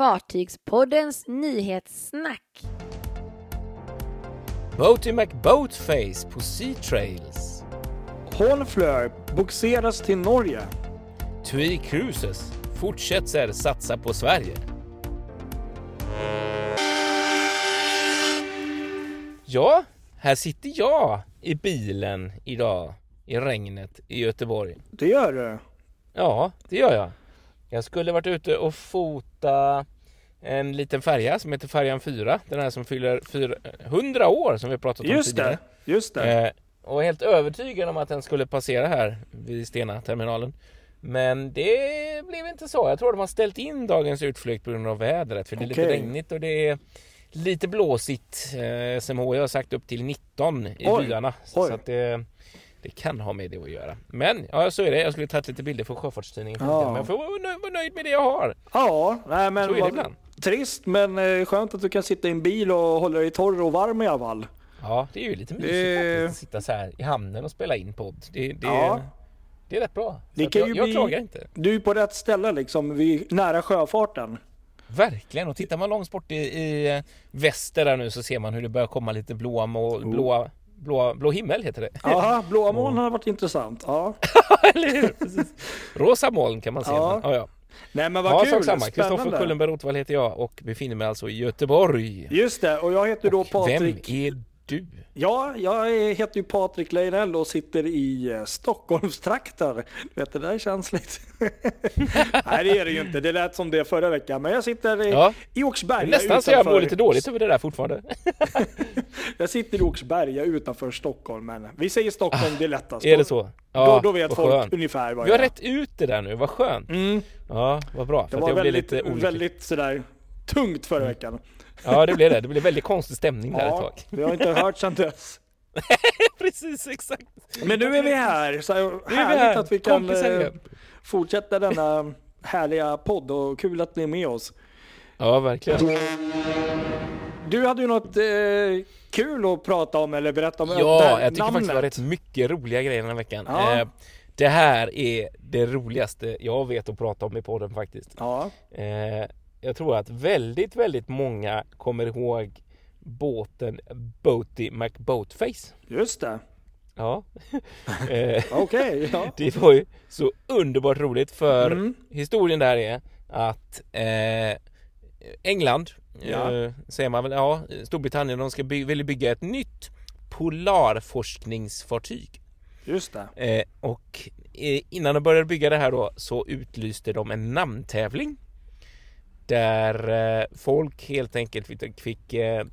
Fartygspoddens nyhetssnack. Boaty McBoatface på Sea Trails. Honfleur boxeras till Norge. TUI Cruises fortsätter satsa på Sverige. Ja, här sitter jag i bilen idag i regnet i Göteborg. Det gör du. Ja, det gör jag. Jag skulle varit ute och fota en liten färja som heter Färjan 4. Den här som fyller 100 år som vi pratat om Just tidigare. det. Just det. Eh, och helt övertygad om att den skulle passera här vid Stena-terminalen. Men det blev inte så. Jag tror de har ställt in dagens utflykt på grund av vädret. För det är lite Okej. regnigt och det är lite blåsigt. Eh, SMHI har sagt upp till 19 i Oj. byarna. Så Oj. att det, det kan ha med det att göra. Men ja, så är det. Jag skulle tagit lite bilder för Sjöfartstidningen. Ja. Men jag får vara nö- vara nöjd med det jag har. Ja, nej men Så är det ibland. trist men eh, skönt att du kan sitta i en bil och hålla dig torr och varm i alla fall. Ja, det är ju lite mysigt Det- faktiskt. Sitta så här i hamnen och spela in podd. Det, det, Ja. det är rätt bra. Det att kan jag, ju jag bli- klagar inte. Du är på rätt ställe liksom, vid, nära sjöfarten. Verkligen, och tittar man långt bort i, i väster där nu så ser man hur det börjar komma lite blåa mål, Oh. blåa, blå, blå himmel heter det. Jaha, blåa moln har varit intressant. Ja. Eller hur? Precis. Rosa moln kan man se. Ja. Men, ja, ja. Nej men vad Ja, kul, samma. Kristoffer. Kullenberg Rotvall heter jag och befinner mig alltså i Göteborg. Just det, och jag heter då Och Patrik. Vem är du? Ja, jag heter ju Patrik Leijnell och sitter i eh, Stockholmstrakter. Du vet, det där är känsligt. Nej, det är det ju inte. Det lät som det förra veckan. Men jag sitter i, Ja. i Åkersberga Nästan så jag mår utanför- lite dåligt över det där fortfarande. Jag sitter i Åkersberga utanför Stockholm, men vi säger Stockholm, det är lättast. Är det så? då, då vet folk skönt. ungefär vad Vi har jag rätt ut det där nu, vad skönt. Mm, Ja, vad bra. det var jag väldigt, lite väldigt sådär tungt förra veckan. Ja, det blev det. Det blev väldigt konstig stämning där ett Ja, tag. vi har inte hört sedan dess. Precis, exakt. Men nu är vi här, så Nu är vi härligt här, att vi kan kompisar eh, fortsätta denna härliga podd och kul att ni är med oss. Ja, verkligen. Du hade ju något eh, kul att prata om eller berätta om. Ja, jag tycker faktiskt det var namnet. rätt mycket roliga grejer den här veckan. Ja. Eh, det här är det roligaste jag vet att prata om i podden faktiskt. Ja, Eh, jag tror att väldigt, väldigt många kommer ihåg båten Boaty McBoatface. just det. Ja. eh, Okej, ja. det var ju så underbart roligt för Mm. historien där är att eh, England, Ja. eh, säger man väl, ja, Storbritannien, de ska by- vill bygga ett nytt polarforskningsfartyg. Just det. Eh, och eh, innan de började bygga det här då så utlyste de en namntävling. Där eh, folk helt enkelt fick, eh,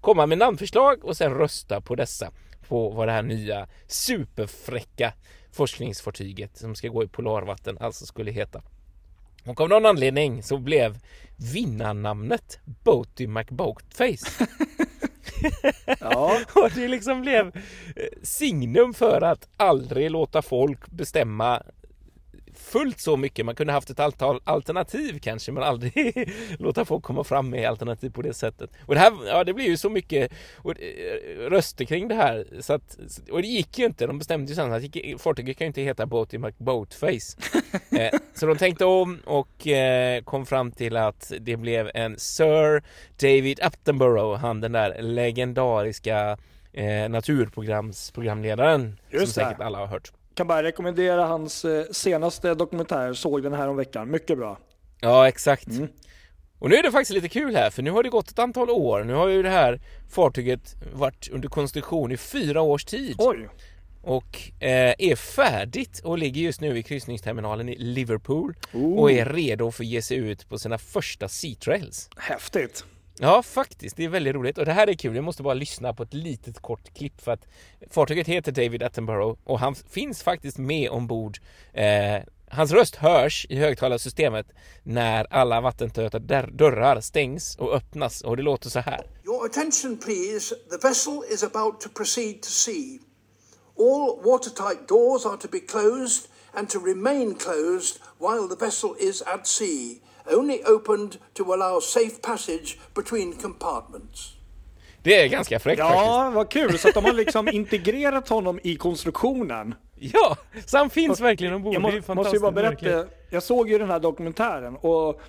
komma med namnförslag och sen rösta på dessa. På vad det här nya superfräcka forskningsfartyget som ska gå i polarvatten alltså skulle heta. Och av någon anledning så blev vinnarnamnet Boaty McBoatface. Ja, Och det liksom blev eh, signum för att aldrig låta folk bestämma fullt så mycket. Man kunde haft ett antal alternativ kanske men aldrig låta folk komma fram med alternativ på det sättet. Och det här, ja det blev ju så mycket och, eh, röster kring det här så att, och det gick ju inte. De bestämde ju sen att fartyget kan ju inte heta Boaty McBoatface. eh, så de tänkte om och eh, kom fram till att det blev en Sir David Attenborough, han den där legendariska eh, naturprogramsprogramledaren Just som säkert alla har hört. Kan bara rekommendera hans eh, senaste dokumentär, såg den här om veckan. Mycket bra. Ja, exakt. Mm. Och nu är det faktiskt lite kul här, för nu har det gått ett antal år. Nu har ju det här fartyget varit under konstruktion i fyra års tid Oj, och eh, är färdigt och ligger just nu i kryssningsterminalen i Liverpool Oh. och är redo för att ge sig ut på sina första Sea Trails. häftigt. Ja, faktiskt. Det är väldigt roligt. Och det här är kul. Jag måste bara lyssna på ett litet kort klipp för att fartyget heter David Attenborough och han finns faktiskt med ombord. Eh, hans röst hörs i högtalarsystemet när alla vattentäta dörrar stängs och öppnas och det låter så här. Your attention, please. The vessel is about to proceed to sea. All watertight doors are to be closed and to remain closed while the vessel is at sea, only opened to allow safe passage between compartments. Det är ganska fräckt faktiskt. Ja, vad kul. Så att de har liksom integrerat honom i konstruktionen. Ja, så han finns verkligen ombord. Jag Det är må, måste ju bara berätta, verkligen. jag såg ju den här dokumentären och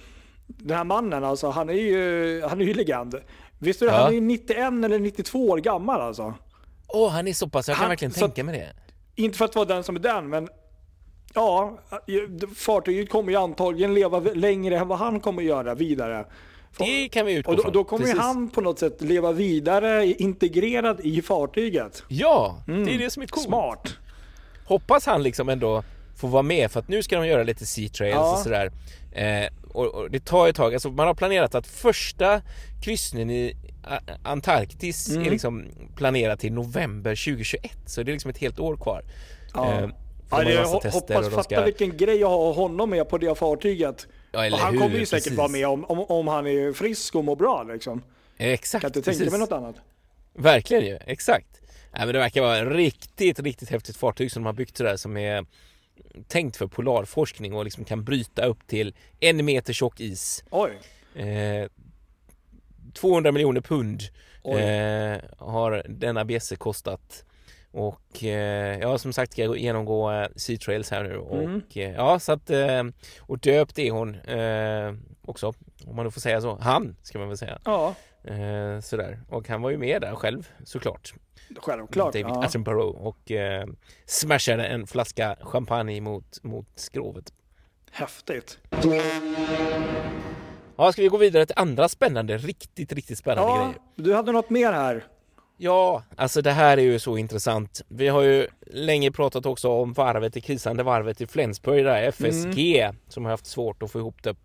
den här mannen alltså, han är ju, han är ju legend. Visste du, Ja. han är ju 91 eller 92 år gammal alltså. Åh, han är så pass, jag kan Han- verkligen tänka mig det. Inte för att vara den som är den, men ja, fartyget kommer ju antagligen leva längre än vad han kommer göra vidare. Det kan vi utgå Och då, från. då kommer Precis. han på något sätt leva vidare integrerad i fartyget. Ja, det är det som är coolt. Smart. Hoppas han liksom ändå får vara med för att nu ska de göra lite sea trails Ja. och sådär. Eh, och, och det tar ett tag, alltså man har planerat att första kryssningen i Antarktis Mm. är liksom planerad till november 2021 så det är liksom ett helt år kvar. Ja. Eh, Ja, har tester hoppas fatta ska... vilken grej att ha honom med på det fartyget. Ja, eller och han hur? kommer ju säkert Precis. vara med om, om, om han är frisk och mår bra liksom. Exakt, Kan inte tänka mig något annat. Verkligen ju, exakt. Nej, men det verkar vara ett riktigt, riktigt häftigt fartyg som de har byggt sådär som är tänkt för polarforskning och liksom kan bryta upp till en meter tjock is. Oj. Eh, 200 miljoner pund eh, har denna bjässe kostat. Och eh, ja, som sagt ska jag genomgå eh, Sea Trails här nu och Mm. eh, ja, så att och döpt är hon eh, också, om man nu får säga så. Han ska man väl säga. Ja, Eh, sådär. Och han var ju med där själv såklart. självklart. David ja. Attenborough och eh, smashade en flaska champagne mot, mot skrovet. Häftigt. Ja, ska vi gå vidare till andra spännande, riktigt, riktigt spännande Ja, grejer? du hade något mer här. Ja, alltså det här är ju så intressant. Vi har ju länge pratat också om varvet, det krisande varvet i Flensburg där, FSG, som har haft svårt att få ihop det.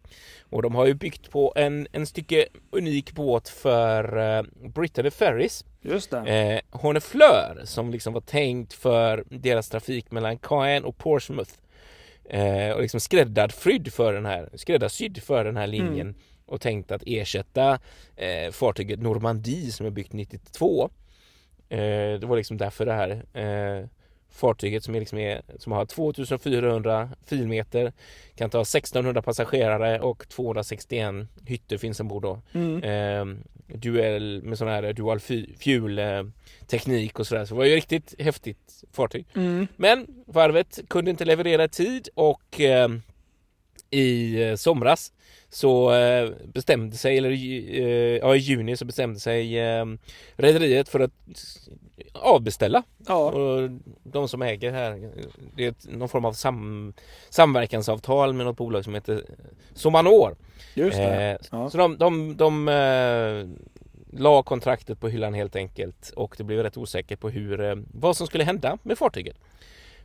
Och de har ju byggt på en, en stycke unik båt för eh, Brittany Ferries. Just det. Eh, Hornefleur som liksom var tänkt för deras trafik mellan Caen och Portsmouth. Eh, och liksom skräddarsydd för den här, skräddarsydd för den här linjen. Och tänkt att ersätta eh, fartyget Normandie som är byggt 92. Eh, det var liksom därför det här eh, fartyget som, är liksom är, som har 2400 filmeter kan ta 1600 passagerare och 261 hytter finns ombord då. Mm. Eh, duell med sån här dual fu- fuel eh, teknik och sådär. Så det var ju riktigt häftigt fartyg. Mm. Men varvet kunde inte leverera tid och eh, i eh, somras så eh, bestämde sig, eller eh, ja, i juni så bestämde sig rederiet för att avbeställa. Ja, Och de som äger här, det är någon form av sam, samverkansavtal med något bolag som heter Somanor. just det. Ja. Så de, de, de eh, la kontraktet på hyllan helt enkelt och det blev rätt osäkert på hur, vad som skulle hända med fartyget.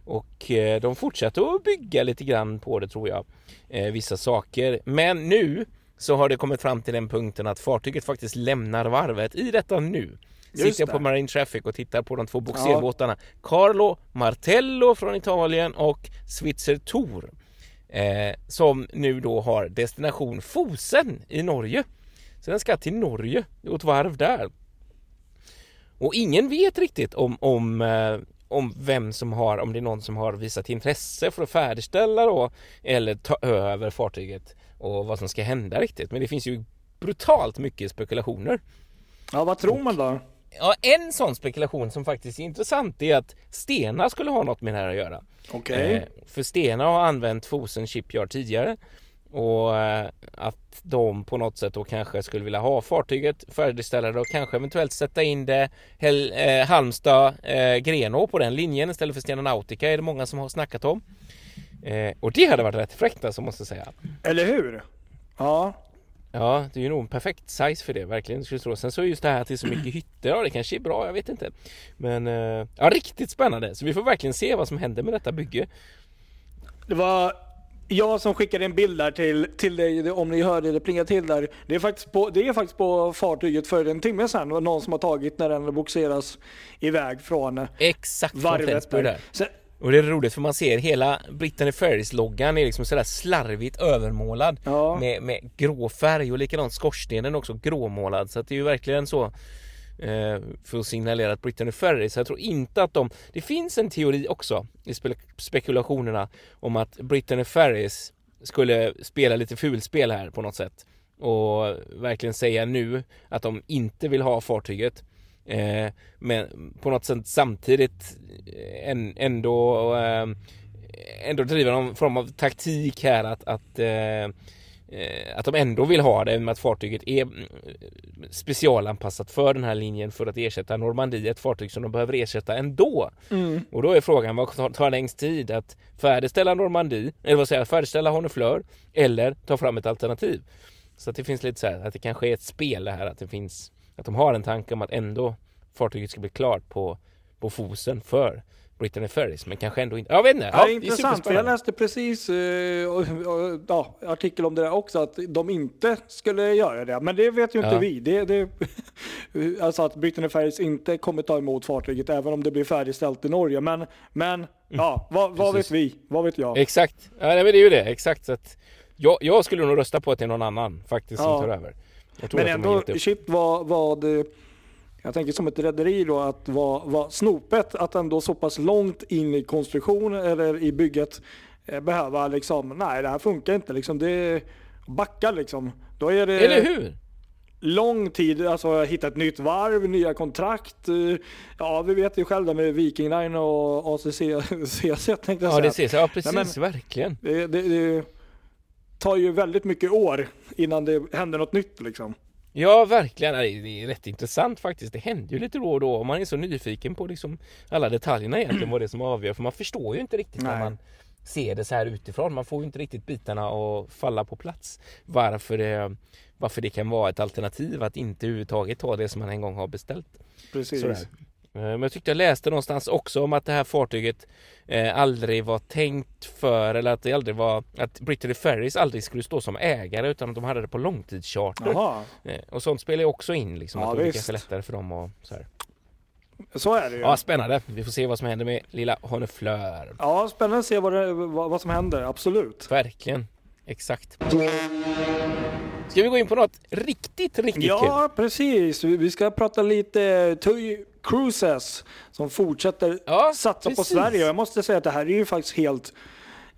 Och eh, de fortsatte att bygga lite grann på det tror jag, eh, vissa saker. Men nu så har det kommit fram till den punkten att fartyget faktiskt lämnar varvet i detta nu. Just Sitter jag på Marine Traffic och tittar på de två bogserbåtarna Carlo Martello från Italien och Switzer Tor eh, som nu då har destination Fosen i Norge. Så den ska till Norge och ett varv där. Och ingen vet riktigt om, om, eh, om vem som har, om det är någon som har visat intresse för att färdigställa då eller ta över fartyget och vad som ska hända riktigt. Men det finns ju brutalt mycket spekulationer. ja, vad tror man då? Ja, en sån spekulation som faktiskt är intressant är att Stena skulle ha något med det här att göra. Okej. Eh, för Stena har använt Fosen Shipyard tidigare och eh, att de på något sätt då kanske skulle vilja ha fartyget färdigställa det och kanske eventuellt sätta in det Hel, eh, Halmstad eh, Grenå på den linjen istället för Stena Nautica är det många som har snackat om. Eh, och det hade varit rätt fräckt alltså måste jag säga. Eller hur? Ja, Ja, det är ju nog en perfekt size för det, verkligen. Skulle tro. Sen så är just det här är så mycket hytter, ja det kanske är bra, jag vet inte. Men eh, ja, riktigt spännande. Så vi får verkligen se vad som händer med detta bygge. det var jag som skickade en bild där till, till dig, om ni hörde det plinga till där. Det är, faktiskt på, det är faktiskt på fartyget för en timme sedan. Någon som har tagit när den bogseras iväg från Exakt från varvet Flensburg där. där. Sen, Och det är roligt för man ser hela Brittany Ferries-loggan är liksom sådär slarvigt övermålad Ja. med, med grå färg och likadant skorstenen också gråmålad så att det är ju verkligen så Eh, för att signalera att Brittany Ferries, jag tror inte att de det finns en teori också i spekulationerna om att Brittany Ferries skulle spela lite fulspel här på något sätt. Och verkligen säga nu att de inte vill ha fartyget. Eh, men på något sätt samtidigt eh, ändå, ändå driva någon form av taktik här att, att eh, att de ändå vill ha det med att fartyget är mm, specialanpassat för den här linjen för att ersätta Normandie, ett fartyg som de behöver ersätta ändå. Mm. Och då är frågan, vad tar, tar längst tid? Att färdigställa Normandie, eller vad säger jag, färdigställa Honefleur eller ta fram ett alternativ? Så att det finns lite så här, att det kanske är ett spel det här, att det finns, att de har en tanke om att ändå fartyget ska bli klart på, på fosen för Brittany Ferries, men kanske ändå inte. Jag vet inte. Ja, det är intressant, för jag läste precis och, och, ja, artikel om det där också, att de inte skulle göra det. Men det vet ju inte vi. Det, det, alltså att Brittany Ferries inte kommer ta emot fartyget, även om det blir färdigställt i Norge. Men, men ja, vad, vad vet vi? Vad vet jag? Exakt, ja, nej, men det är ju det. Exakt. Så att jag, jag skulle nog rösta på att det är någon annan faktiskt som tar över. Men ändå, shit vad, vad eh, jag tänker som ett rederi då, att vara var snopet att ändå så pass långt in i konstruktion eller i bygget eh, behöva liksom, nej det här funkar inte liksom, det backar liksom. Då är det Eller hur? lång tid, alltså hitta ett nytt varv, nya kontrakt. eh, Ja, vi vet ju själva med Viking Line och ACC CC tänkte jag Ja, det säga. ser så. Ja, precis. Nej, Verkligen. Det, det, det tar ju väldigt mycket år innan det händer något nytt liksom. Ja, verkligen. Det är rätt intressant faktiskt. Det händer ju lite då och då och man är så nyfiken på liksom alla detaljerna egentligen vad det är som avgör. För man förstår ju inte riktigt när Nej. man ser det så här utifrån. Man får ju inte riktigt bitarna att falla på plats. Varför det, varför det kan vara ett alternativ att inte överhuvudtaget ta det som man en gång har beställt. Precis. Sådär. Eh, Men jag tyckte jag läste någonstans också om att det här fartyget eh, aldrig var tänkt för eller att det aldrig var att Brittany Ferries aldrig skulle stå som ägare utan att de hade det på långtidscharter. Eh, och sånt spelar ju också in liksom Ja, att det visst. kanske lättare för dem och så här. så är det ju. Ja, spännande. Vi får se vad som händer med lilla Honefleur. Ja, spännande att se vad, det, vad, vad som händer, absolut. Verkligen. Exakt. Ska vi gå in på något riktigt, riktigt kul? Ja, precis. Vi ska prata lite Cruises som fortsätter Ja, satsa på precis. Sverige. Jag måste säga att det här är ju faktiskt helt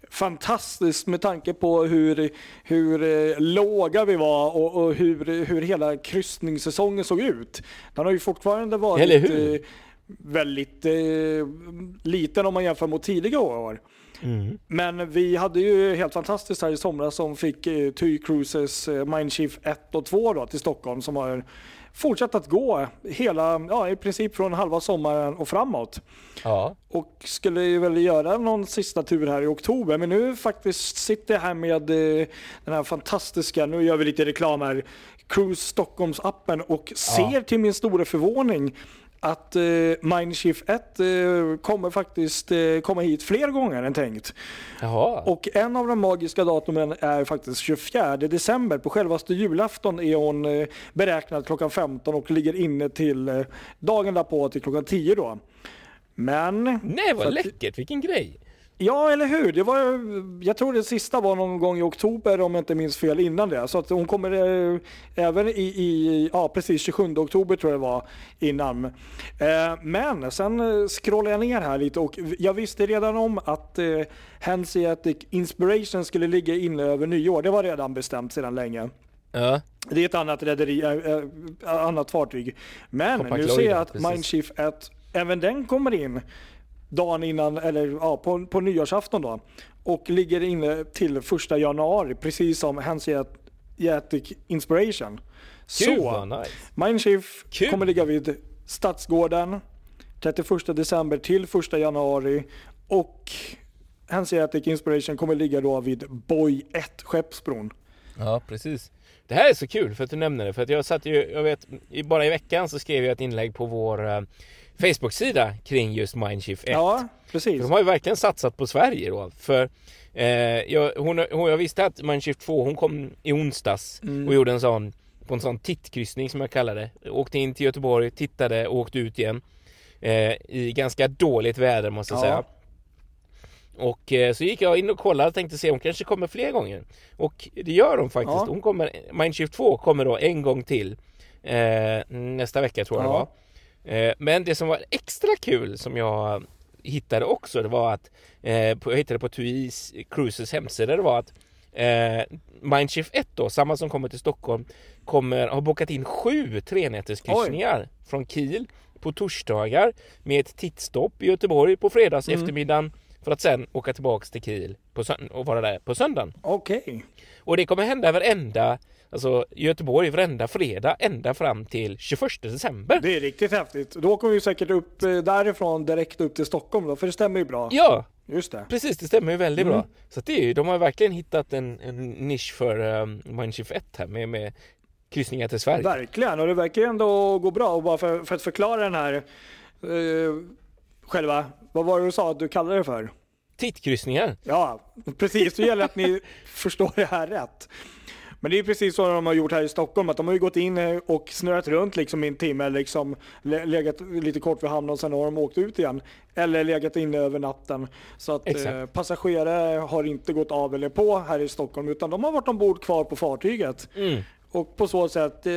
fantastiskt med tanke på hur, hur eh, låga vi var och, och hur, hur hela kryssningssäsongen såg ut. Den har ju fortfarande varit eh, väldigt eh, liten om man jämför mot tidigare år. Mm. Men vi hade ju helt fantastiskt här i somras som fick eh, TUI Cruises eh, Mindshift 1 och 2 då, till Stockholm som har fortsatt att gå hela, ja i princip från halva sommaren och framåt. Ja. Och skulle ju väl göra någon sista tur här i oktober. Men nu faktiskt sitter jag här med eh, den här fantastiska, nu gör vi lite reklam här, Cruise Stockholms appen och ser till min stora förvåning att eh, Mindshift 1 eh, kommer faktiskt eh, komma hit fler gånger än tänkt. Jaha. Och en av de magiska datumen är faktiskt 24 december. På självaste julafton är hon eh, beräknad klockan 15 och ligger inne till eh, dagen därpå till klockan 10 då. Men Nej, vad läckert. Vilken grej. Ja, eller hur? Det var, jag tror det sista var någon gång i oktober om jag inte minns fel innan det. Så att hon kommer eh, även i, i, ja precis 27 oktober tror jag det var innan. Eh, men sen eh, scrollade jag ner här lite och jag visste redan om att eh, Hanseatic Inspiration skulle ligga inne över nyår. Det var redan bestämt sedan länge. Ja. Det är ett annat rederi, äh, annat fartyg. Men nu ser jag ja, att. Mindshift 1, även den kommer in dagen innan, eller ja, på, på nyårsafton då. Och ligger inne till första januari, precis som Hanseatic Inspiration. Kul, Så, nice. Mindshift kommer ligga vid Stadsgården 31 december till 1 januari. Och Hanseatic Inspiration kommer ligga då vid Boy 1, Skeppsbron. Ja, precis. Det här är så kul för att du nämner det. För att jag satt ju, jag vet, bara i veckan så skrev jag ett inlägg på vår eh, Facebook-sida kring just Mindshift 1. Ja, precis. För de har ju verkligen satsat på Sverige då. För eh, jag, hon, hon, jag visste att Mindshift 2, hon kom i onsdags Mm. och gjorde en sån, på en sån tittkryssning som jag kallar det. Åkte in till Göteborg, tittade och åkte ut igen. Eh, I ganska dåligt väder måste jag Ja. säga. Och eh, så gick jag in och kollade och tänkte se om hon kanske kommer fler gånger. Och det gör hon faktiskt. Ja. Hon kommer, Mindshift 2 kommer då en gång till eh, nästa vecka tror jag Ja. det var. Eh, men det som var extra kul som jag hittade också det var att eh, jag hittade på TUI Cruises hemsida det var att eh, Mindshift 1 då, samma som kommer till Stockholm kommer, har bokat in sju trenäterskryssningar från Kiel på torsdagar med ett tittstopp i Göteborg på fredags Mm. eftermiddagen för att sen åka tillbaks till Kiel och vara där på söndagen. Okej. Och det kommer hända varenda, alltså Göteborg varenda fredag ända fram till 21 december. Det är riktigt häftigt. Då kommer vi säkert upp eh, därifrån direkt upp till Stockholm då, för det stämmer ju bra. Ja, Just det. precis det stämmer ju väldigt Mm. bra. Så det är ju, de har verkligen hittat en, en nisch för um, Mindshift 1 här med, med kryssningar till Sverige. Verkligen, och det verkar ju ändå gå bra. Och bara för, för att förklara den här eh, själva, vad var det du sa att du kallade det för? Tittkryssningar. Ja, precis. Det gäller att ni förstår det här rätt. Men det är precis så de har gjort här i Stockholm, att de har ju gått in eh, och snurrat runt liksom i en timme, liksom le- legat lite kort vid hamnen och sen har de åkt ut igen. Eller legat inne över natten. Så att eh, passagerare har inte gått av eller på här i Stockholm, utan de har varit ombord kvar på fartyget. Mm. Och på så sätt eh,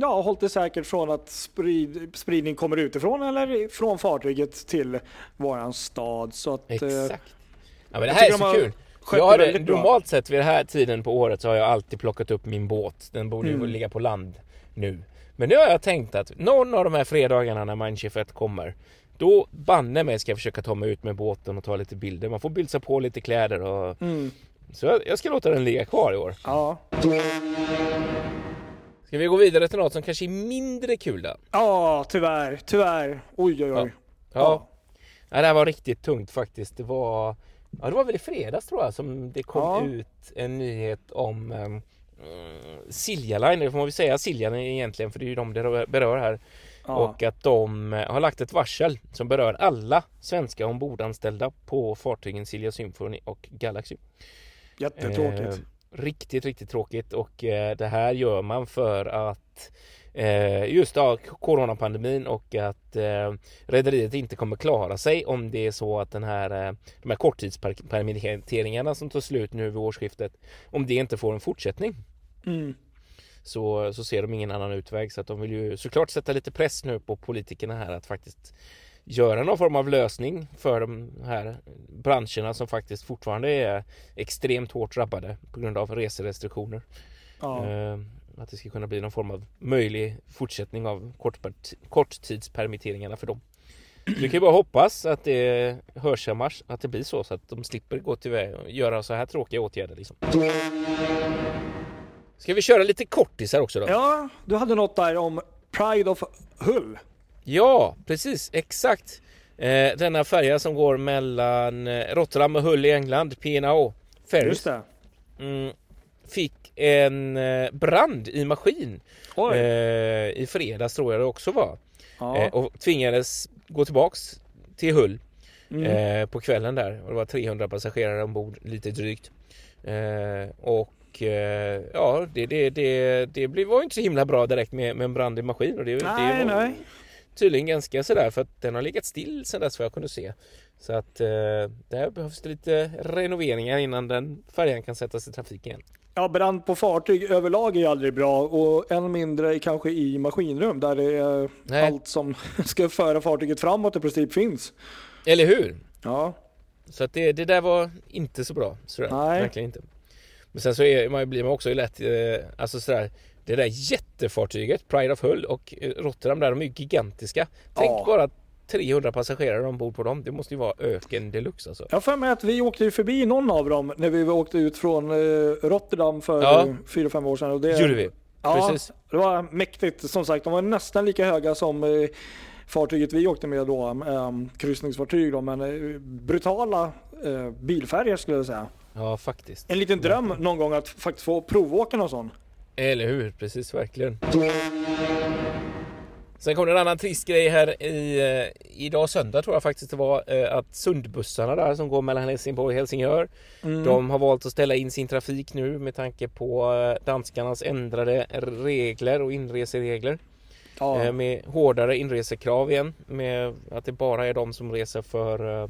ja, hållit det säkert från att sprid, spridning kommer utifrån eller från fartyget till våran stad. Så att, eh, Exakt. Ja men det här är tycker de så har kul. Jag har det normalt sett vid den här tiden på året så har jag alltid plockat upp min båt. Den borde ju Mm. ligga på land nu. Men nu har jag tänkt att någon av de här fredagarna när Mindshift 1 kommer då banne mig ska jag försöka ta mig ut med båten och ta lite bilder. Man får bylsa på lite kläder och Mm. så jag, jag ska låta den ligga kvar i år. Ja. Ska vi gå vidare till något som kanske är mindre kul då? ja, tyvärr. Tyvärr. Oj, oj, oj. Ja. ja. Det här var riktigt tungt faktiskt. Det var, ja, det var väl i fredags tror jag som det kom Ja. ut en nyhet om um, Silja Line, det får man väl säga Silja Line egentligen för det är ju de det berör här. Ja. Och att de eh, har lagt ett varsel som berör alla svenska ombordanställda på fartygen Silja Symphony och Galaxy. Jättetråkigt. Eh, riktigt, riktigt tråkigt och eh, det här gör man för att just ja, coronapandemin och att eh, rederiet inte kommer klara sig om det är så att den här, eh, de här korttidspermitteringarna som tar slut nu vid årsskiftet, om det inte får en fortsättning Mm. så, så ser de ingen annan utväg så att de vill ju såklart sätta lite press nu på politikerna här att faktiskt göra någon form av lösning för de här branscherna som faktiskt fortfarande är extremt hårt drabbade på grund av reserestriktioner. Ja. Att det ska kunna bli någon form av möjlig fortsättning av korttidspermitteringarna för dem. Vi kan ju bara hoppas att det hörsammars, att det blir så så att de slipper gå till och göra så här tråkiga åtgärder liksom. Ska vi köra lite kortisar också då? ja, du hade något där om Pride of Hull. Ja, precis, exakt. Eh, denna färja som går mellan eh, Rotterdam och Hull i England, P&O Ferries, Just det. mm, fick en eh, brand i maskin eh, i fredags tror jag det också var. ja. Eh, och tvingades gå tillbaks till Hull Mm. eh, på kvällen där. Och det var 300 passagerare ombord, lite drygt. Eh, och eh, ja, det, det, det, det blev- var inte så himla bra direkt med, med en brand i maskin. Och det, nej, det var nej. tydligen ganska sådär för att den har legat still sedan dess vad jag kunde se. Så att eh, där behövs det lite renoveringar innan den färjan kan sättas i trafik igen. Ja, brand på fartyg överlag är aldrig bra och än mindre kanske i maskinrum där det är Nej. allt som ska föra fartyget framåt i princip finns. Eller hur? Ja, Så att det, det där var inte så bra. Sådär. Nej. Verkligen inte. Men sen så är, man blir man också lätt, eh, alltså sådär, det där jättefartyget, Pride of Hull och eh, Rotterdam där, de är ju gigantiska. Tänk Ja. bara 300 passagerare ombord på dem. Det måste ju vara öken deluxe alltså. jag för mig att vi åkte ju förbi någon av dem när vi åkte ut från eh, Rotterdam för Ja. eh, fyra fem år sedan. Och det, Gjorde vi. Ja, Precis. det var mäktigt. Som sagt, de var nästan lika höga som eh, fartyget vi åkte med då, eh, kryssningsfartyg då, men eh, brutala eh, bilfärger skulle jag säga. Ja, faktiskt. En liten dröm någon gång att faktiskt få provåka någon sån. Eller hur? Precis, verkligen. Sen kom det en annan trist grej här i, eh, idag söndag tror jag faktiskt det var eh, att Sundbussarna där som går mellan Helsingborg och Helsingör Mm. De har valt att ställa in sin trafik nu med tanke på eh, danskarnas ändrade regler och inreseregler ja. med hårdare inresekrav igen med att det bara är de som reser för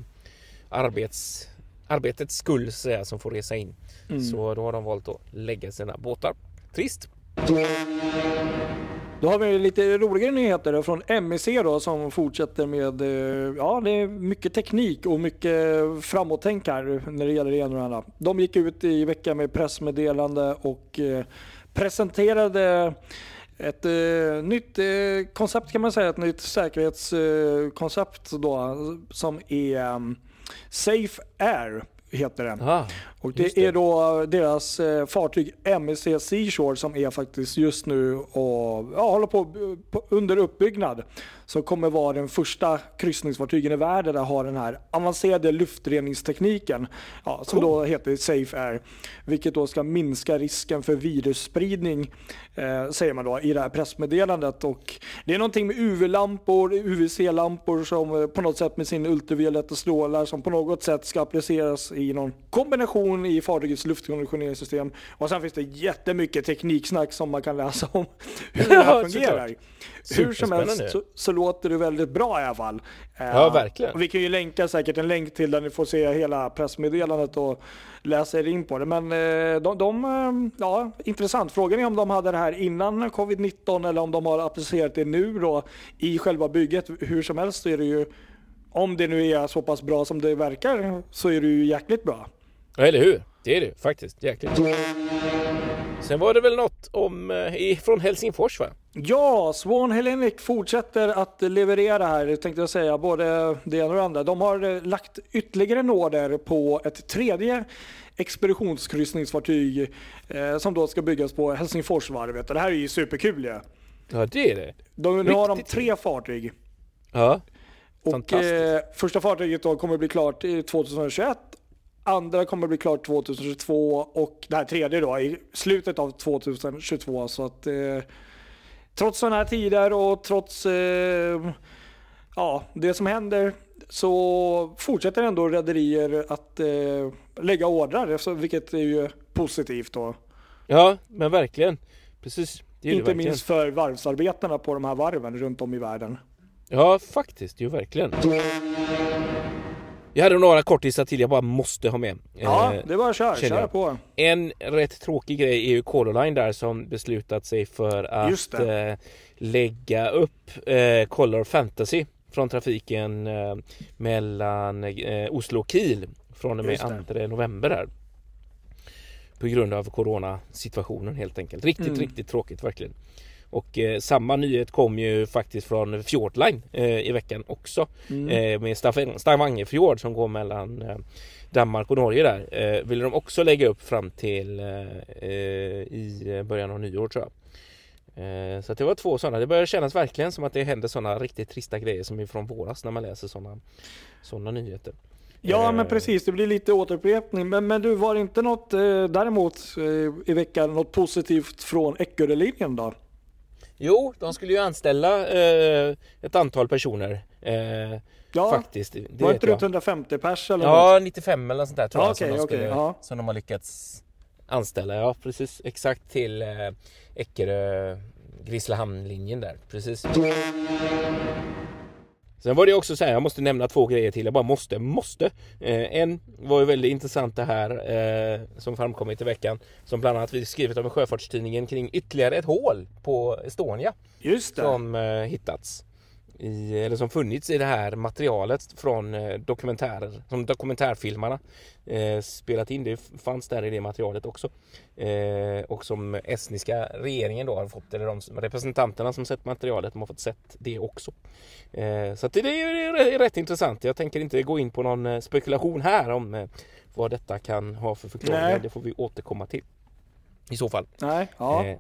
arbets, arbetets skull säga, som får resa in. Mm. Så då har de valt att lägga sina båtar. Trist. Då har vi lite roligare nyheter från MEC då som fortsätter med, eh, ja det är mycket teknik och mycket framåttänk här när det gäller det ena och det andra. De gick ut i veckan med pressmeddelande och eh, presenterade ett eh, nytt eh, koncept kan man säga, ett nytt säkerhetskoncept eh, då som är mm, Safe Air heter det. Ah, Och det, det. är då deras eh, fartyg MSC Seashore som är faktiskt just nu och ja, håller på, på under uppbyggnad. Som kommer vara den första kryssningsfartygen i världen att ha den här avancerade luftreningstekniken. Ja, som då heter Safe Air. Vilket då ska minska risken för virusspridning eh, säger man då i det här pressmeddelandet. Och det är någonting med UV-lampor, UVC-lampor som eh, på något sätt med sin ultravioletta strålar som på något sätt ska appliceras i någon kombination i fartygets luftkonditioneringssystem. Och sen finns det jättemycket tekniksnack som man kan läsa om hur det här fungerar. Hur som helst så, så låter det väldigt bra i alla fall. Ja, verkligen. och vi kan ju länka säkert en länk till där ni får se hela pressmeddelandet och läsa er in på det. Men eh, de, de eh, ja, intressant. Frågan är om de hade det här innan covid-19 eller om de har applicerat det nu då i själva bygget. Hur som helst är det ju, om det nu är så pass bra som det verkar, så är det ju jäkligt bra. Ja, eller hur? Det är det faktiskt. Jäkligt. Sen var det väl något om, eh, från Helsingfors va? Ja, Swan Hellenic fortsätter att leverera här, tänkte jag säga, både det ena och det andra. De har eh, lagt ytterligare en order på ett tredje expeditionskryssningsfartyg eh, som då ska byggas på Helsingforsvarvet. Det här är ju superkul ju. Ja, det är det. De, nu har de tre fartyg. Ja. Och Fantastiskt. eh, första fartyget då kommer bli klart i 2021. Andra kommer bli klart 2022 och det här tredje då i slutet av 2022. Så att eh, trots sådana här tider och trots eh, ja, det som händer så fortsätter ändå rederier att eh, lägga ordrar, vilket är ju positivt då. Ja, men verkligen. Precis. Inte verkligen. minst för varvsarbetarna på de här varven runt om i världen. Ja, faktiskt. Jo, verkligen. Jag hade några kortisar till jag bara måste ha med. Ja, Eh, det är bara att köra, köra på. En rätt tråkig grej är ju Color Line där som beslutat sig för att eh, lägga upp eh, Color Fantasy från trafiken eh, mellan eh, Oslo och Kiel från och med Just det. 2 november här. På grund av coronasituationen helt enkelt. Riktigt, Mm. riktigt tråkigt verkligen. Och eh, samma nyhet kom ju faktiskt från Fjordline eh, i veckan också. Mm. Eh, med Stav- Stavangefjord som går mellan eh, Danmark och Norge där. Eh, ville de också lägga upp fram till i början av nyår tror jag. Så det var två sådana. Det börjar kännas verkligen som att det händer sådana riktigt trista grejer som är från våras när man läser sådana såna nyheter. Ja men precis, det blir lite återupprepning. Men, men du, var det inte något däremot i veckan något positivt från Eckerölinjen då? Jo, de skulle ju anställa eh, ett antal personer. Eh, Ja, faktiskt. Det var inte det jag. 150 pers eller något? Ja, 95 eller något sånt där tror Ja, jag som, okej, de skulle, ja. som de har lyckats anställa. Ja, precis. Exakt till eh, Eckerö Grisslehamn-linjen där. Precis. Sen var det också så här, jag måste nämna två grejer till. Jag bara måste, måste. Eh, en var ju väldigt intressant det här eh, som framkommit i veckan. Som bland annat vi skrivit om i Sjöfartstidningen kring ytterligare ett hål på Estonia Just det. som eh, hittats i, eller som funnits i det här materialet från eh, dokumentärer som dokumentärfilmarna eh, spelat in. Det fanns där i det materialet också. Eh, och som estniska regeringen då har fått, eller de representanterna som sett materialet, de har fått sett det också. Eh, så det, är rätt intressant. Jag tänker inte gå in på någon eh, spekulation här om eh, vad detta kan ha för förklaringar. Nej. Det får vi återkomma till. I så fall. Nej, ja.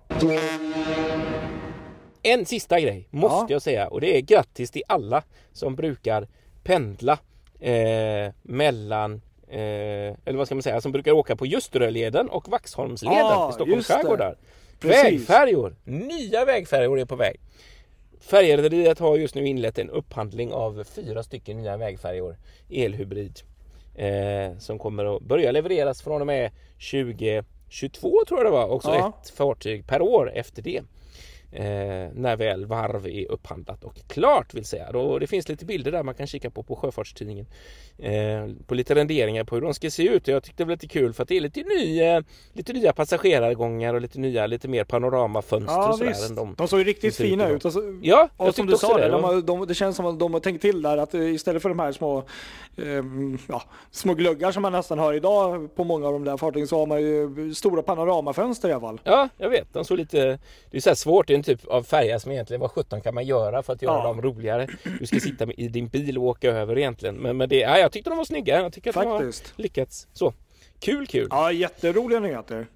En sista grej måste Ja. jag säga och det är grattis till alla som brukar pendla eh, mellan eh, eller vad ska man säga, som brukar åka på Ljusteröleden och Vaxholmsleden Ja, i Stockholms just det. skärgård där. Precis. Vägfärjor! Nya vägfärjor är på väg. Färjerederiet har just nu inlett en upphandling av fyra stycken nya vägfärjor elhybrid eh, som kommer att börja levereras från och med 2022 tror jag det var. Också Ja. ett fartyg per år efter det. Eh, när väl varv är upphandlat och klart vill säga. Då, det finns lite bilder där man kan kika på på Sjöfartstidningen. Eh, på lite renderingar på hur de ska se ut. Jag tyckte det var lite kul för att det är lite, ny, eh, lite nya passagerargångar och lite nya, lite mer panoramafönster Ja och sådär. visst. Än de, De såg ju riktigt fina ut. Alltså, Ja, jag och som du sa, det. de, De- det känns som att de har tänkt till där att eh, istället för de här små, ehm, ja, små gluggar som man nästan har idag på många av de där fartygen så har man ju stora panoramafönster i alla fall. Ja, jag vet. De såg lite... Det är så här svårt. Det verkligen typ av färger som egentligen vad sjutton kan man göra för att göra Ja. dem roligare. Du ska sitta i din bil och åka över egentligen. Men, men det, ja, jag tyckte de var snygga. Jag tycker att de har Faktiskt. lyckats. Så. Kul, kul. Ja, jätteroliga nyheter.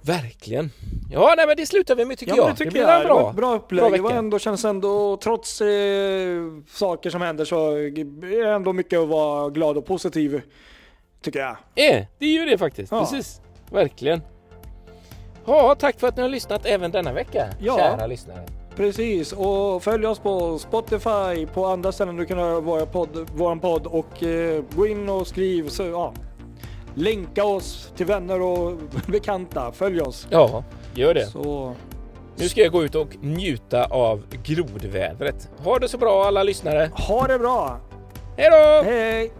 Verkligen. Ja, nej men det slutar vi med tycker Ja, jag. det tycker blir jag. en Det var bra, ett bra upplägg. det var ändå, känns ändå, trots eh, saker som händer så är det ändå mycket att vara glad och positiv. Tycker jag. Eh, det är ju det faktiskt. Ja. Precis. Verkligen. Ja, tack för att ni har lyssnat även denna vecka, Ja. kära lyssnare. Precis, och följ oss på Spotify, på andra ställen du kan höra vår podd, våran podd och eh, gå in och skriv, så, ja. Länka oss till vänner och bekanta, följ oss. Ja, gör det. Så, Nu ska jag gå ut och njuta av grodvädret. Ha det så bra alla lyssnare. ha det bra! Hej då! Hej!